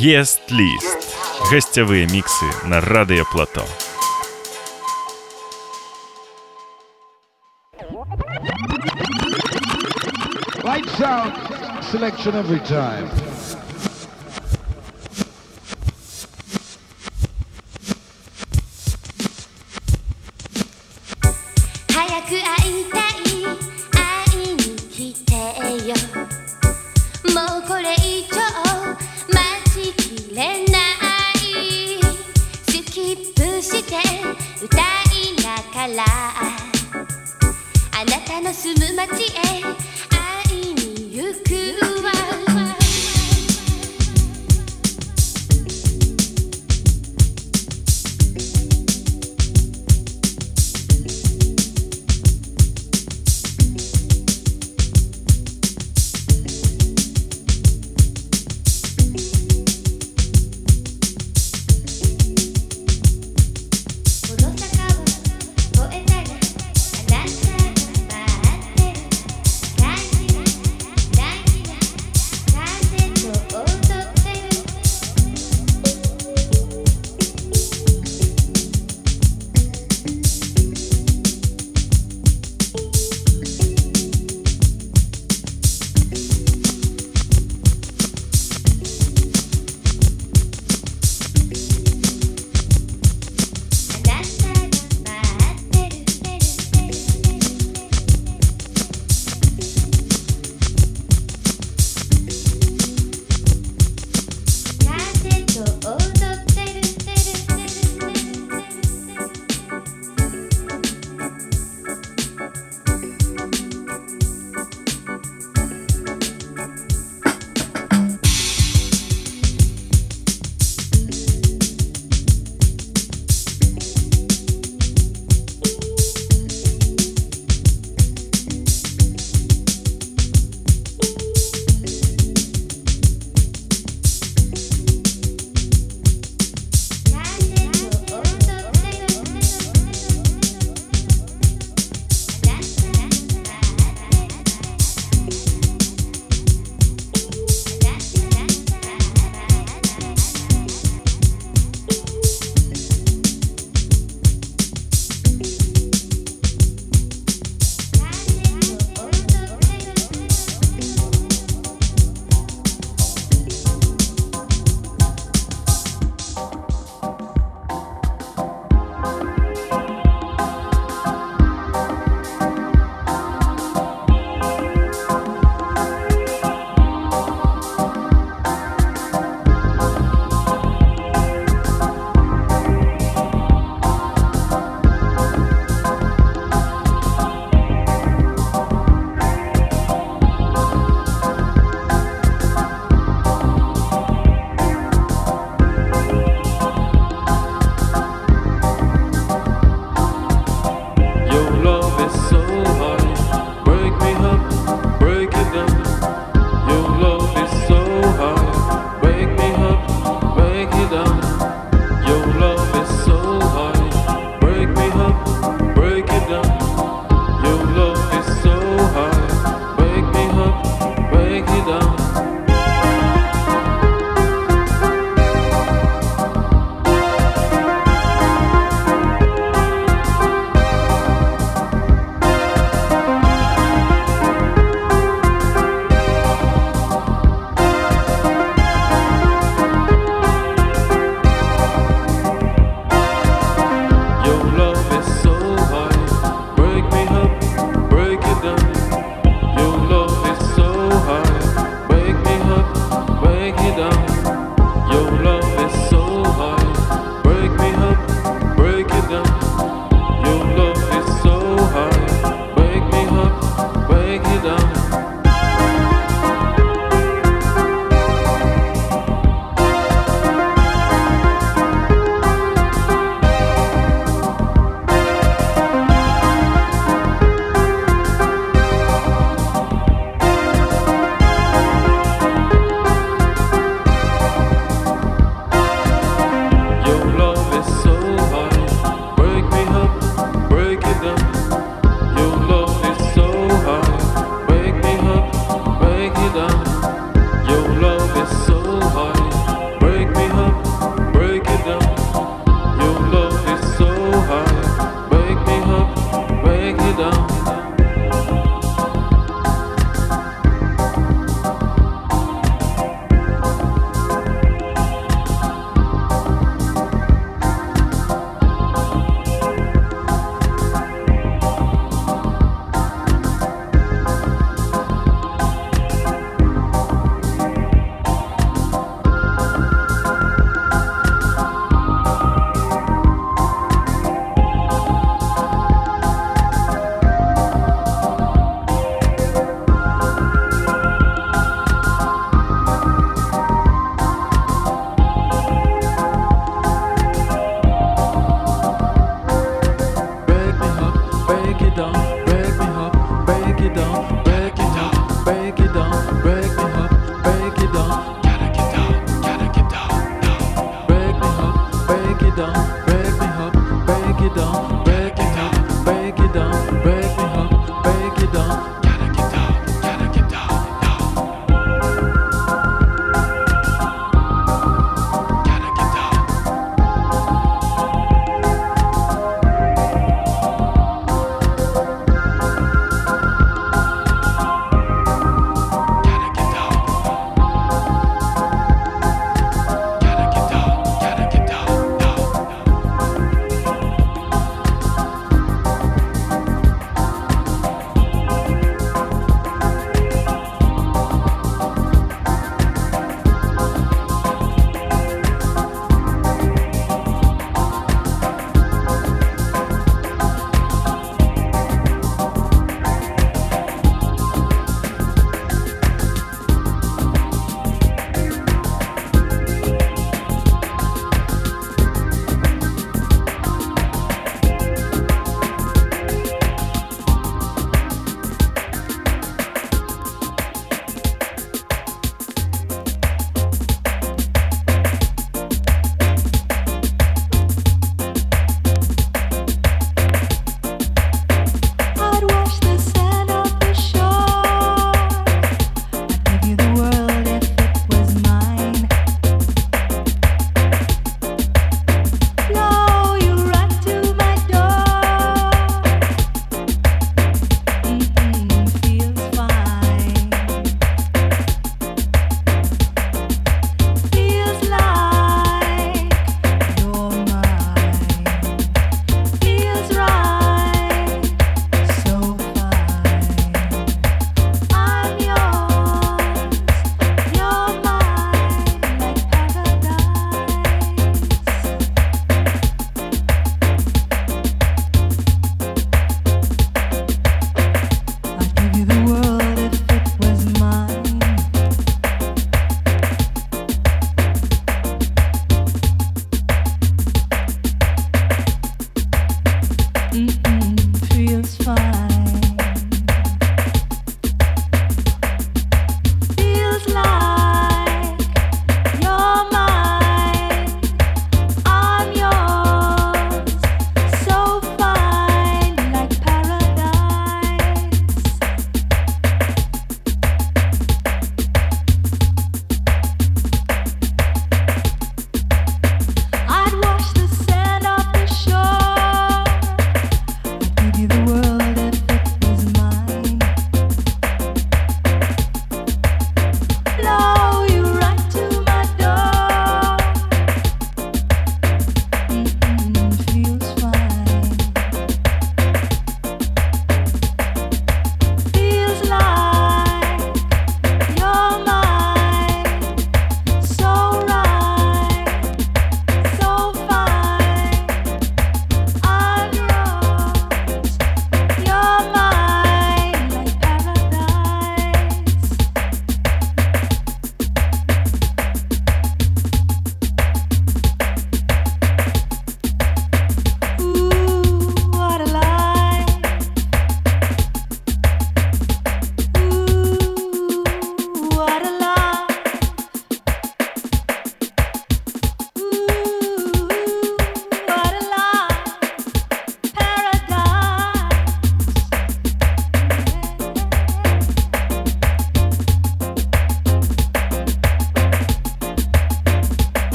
Єст list. Гостевые миксы на Радіо Плато. Lights out selection every time.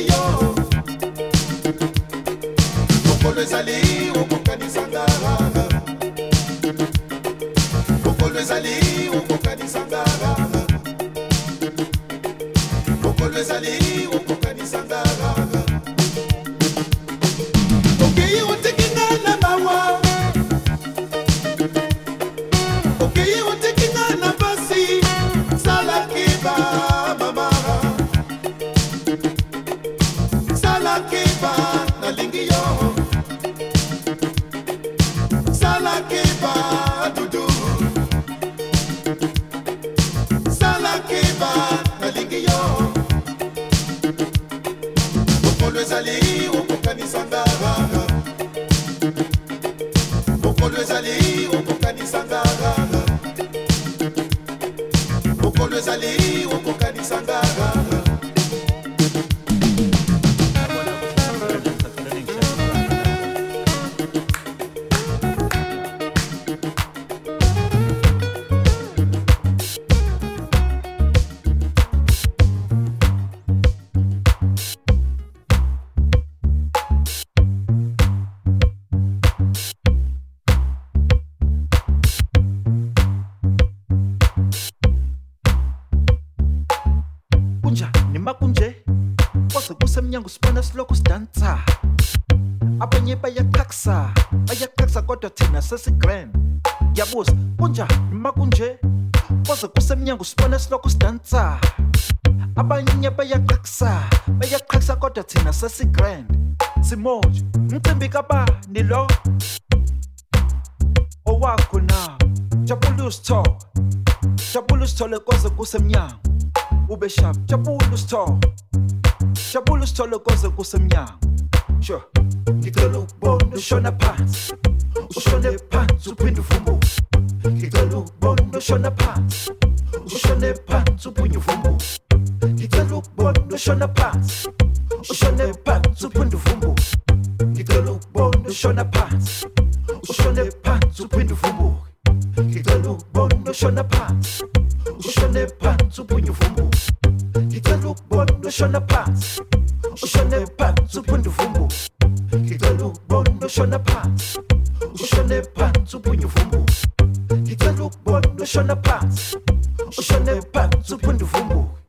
ezali yo. Mokolo ezali okokanisanga koze kusemnyango ube shap jabula usithola jabula usithole koze kusemnyango sure ngicela ukubona ushona phansi ushone phansi uphinde uvumbuke ngicela ukubona ushona phansi ushone phansi uphinde uvumbuke ngicela ukubona ushona phansi ushone phansi uphinde uvumbuke ngicela ukubona ushona phansi ushone phansi uphinde uvumbuke ngicela ukubona ushona phansi ushone phansi uphinde ngicela ukubona ushona phansi ushone phansi uphinde ngicela ukubona ushona phansi ushone phansi uphinde ngicela ukubona ushona phansi ushone phansi uphinde uvumbuke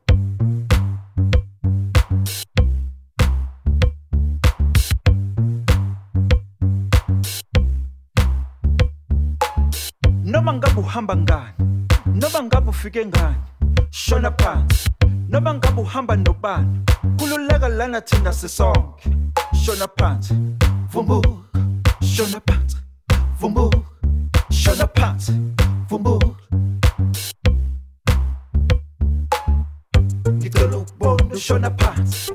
noma ngabe ngani? Noma ngabe ufike ngani? Shona phansi. Noma ngabe uhamba nobani? Kululeka lana thina sisonke. Shona phansi. Vumbuka shona phansi. Vumbuka shona phansi. Vumbuka ngicela ukubona ushona phansi.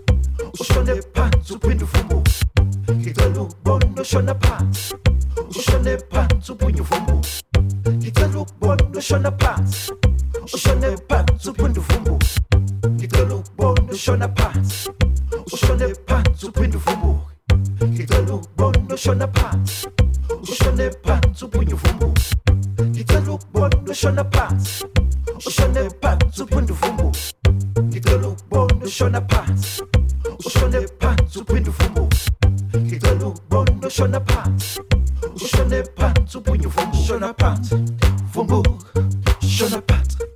Ushone phansi uphinde uvumbuke ngicela ukubona ushona phansi. Ushone phansi uphinde uvumbuke ngicela ukubona ushona phansi ushone phansi uphinde uvumbuke ngicela ukubona ushona phansi ushone phansi uphinde uvumbuke ngicela ukubona ushona phansi ushone phansi uphinde uvumbuke ngicela ukubona ushona phansi ushone phansi uphinde uvumbuke ngicela ukubona ushona phansi ushone phansi uphinde uvumbuke ngicela ukubona ushona phansi ushone phansi uphinde uvumbuke shona phansi Von Bourg, Jonapatre,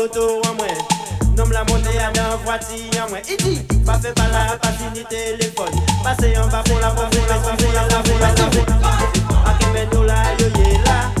l'auto en moins. Nomme la montée à bien en moins. Pas fait pas la patine ni téléphone. En bas pour la bombe, la la bombe, la. A qui met nous là, yo.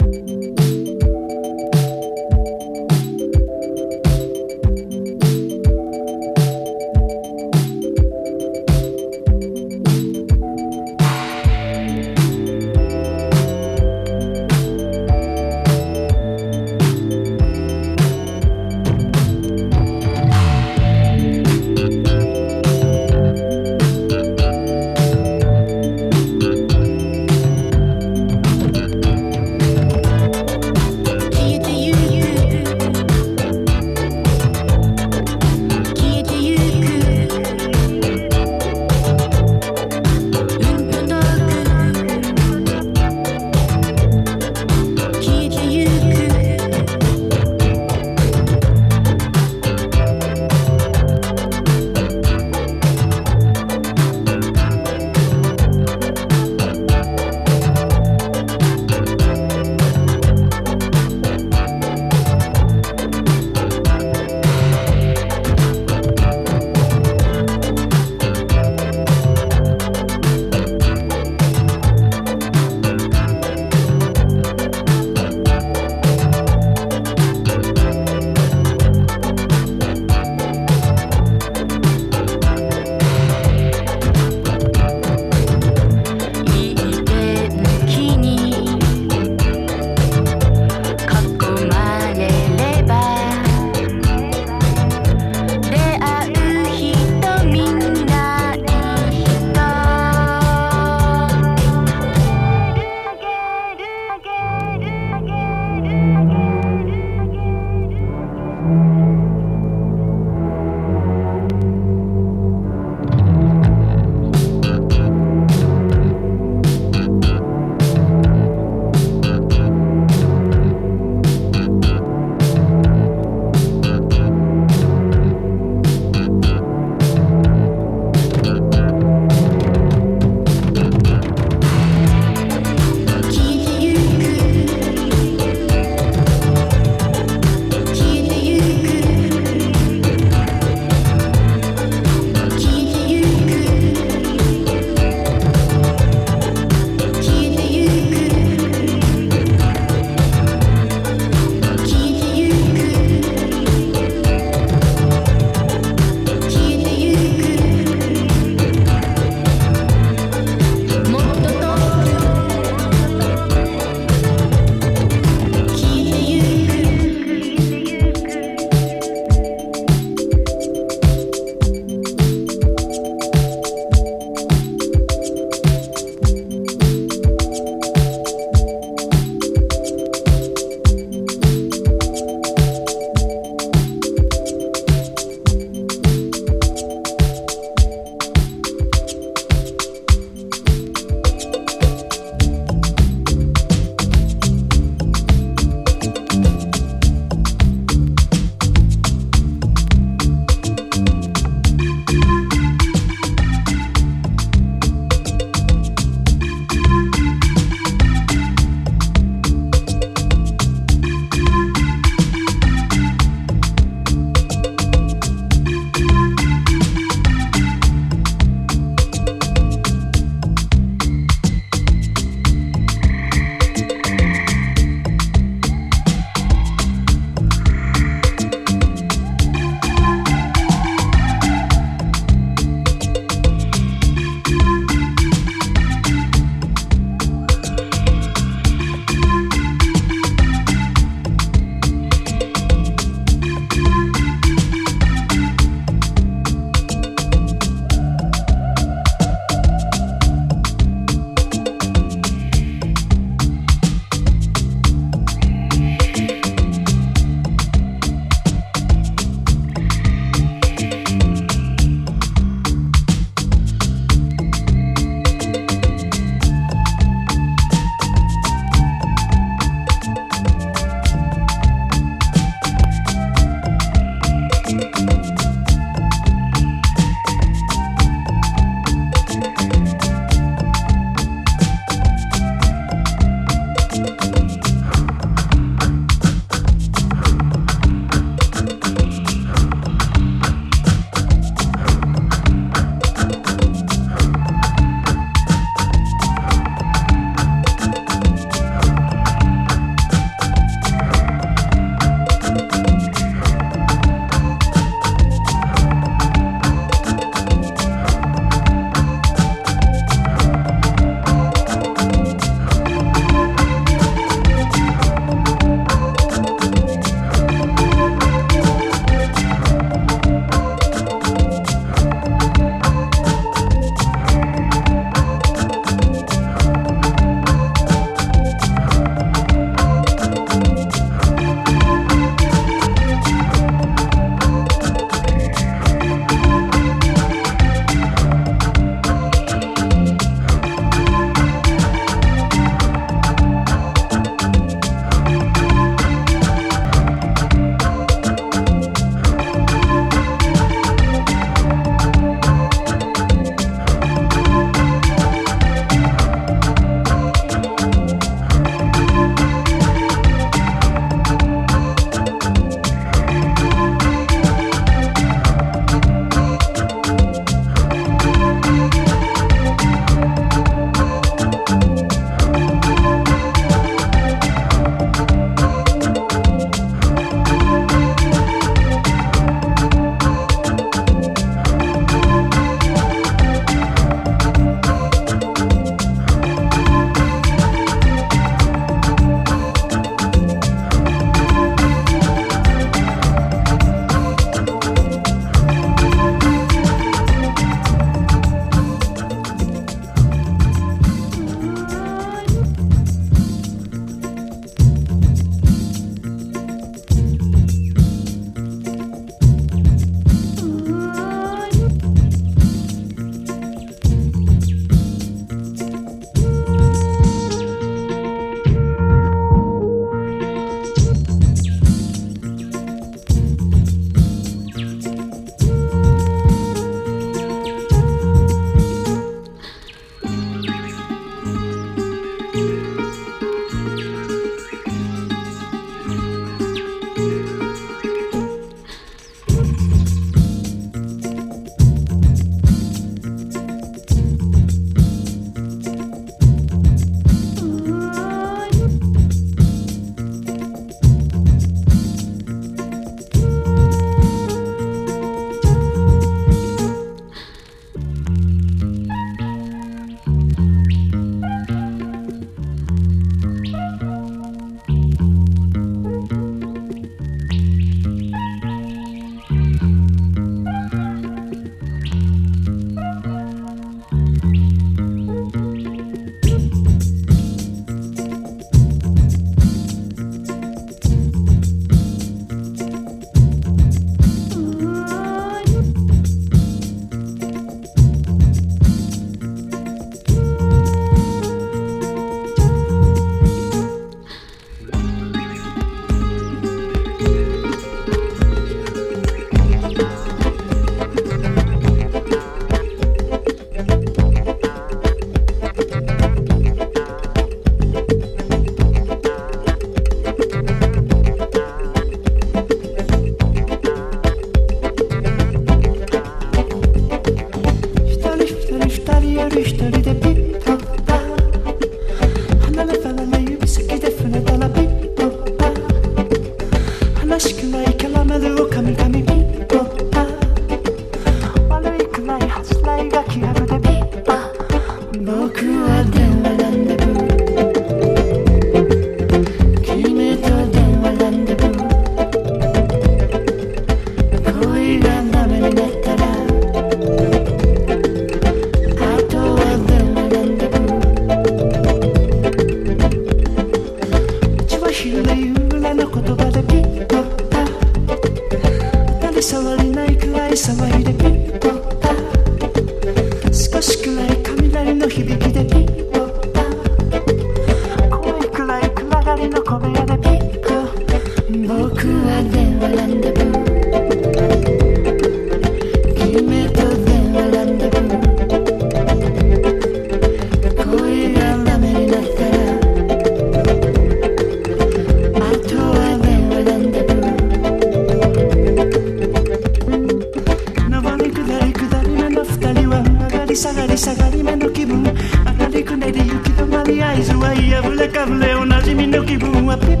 vule ka vule unazimi nukivuwa pip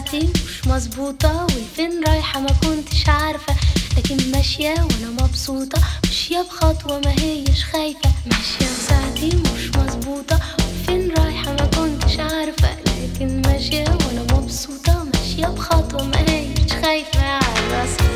بتاعتي مش مظبوطة والفين رايحة ما كنتش عارفة. لكن ماشية وأنا مبسوطة ماشية بخطوة ما هيش خايفة. ماشية بتاعتي مش مظبوطة والفين رايحة ما كنتش عارفة. لكن ماشية وأنا مبسوطة ماشية بخطوة ما هيش خايفة. على راسي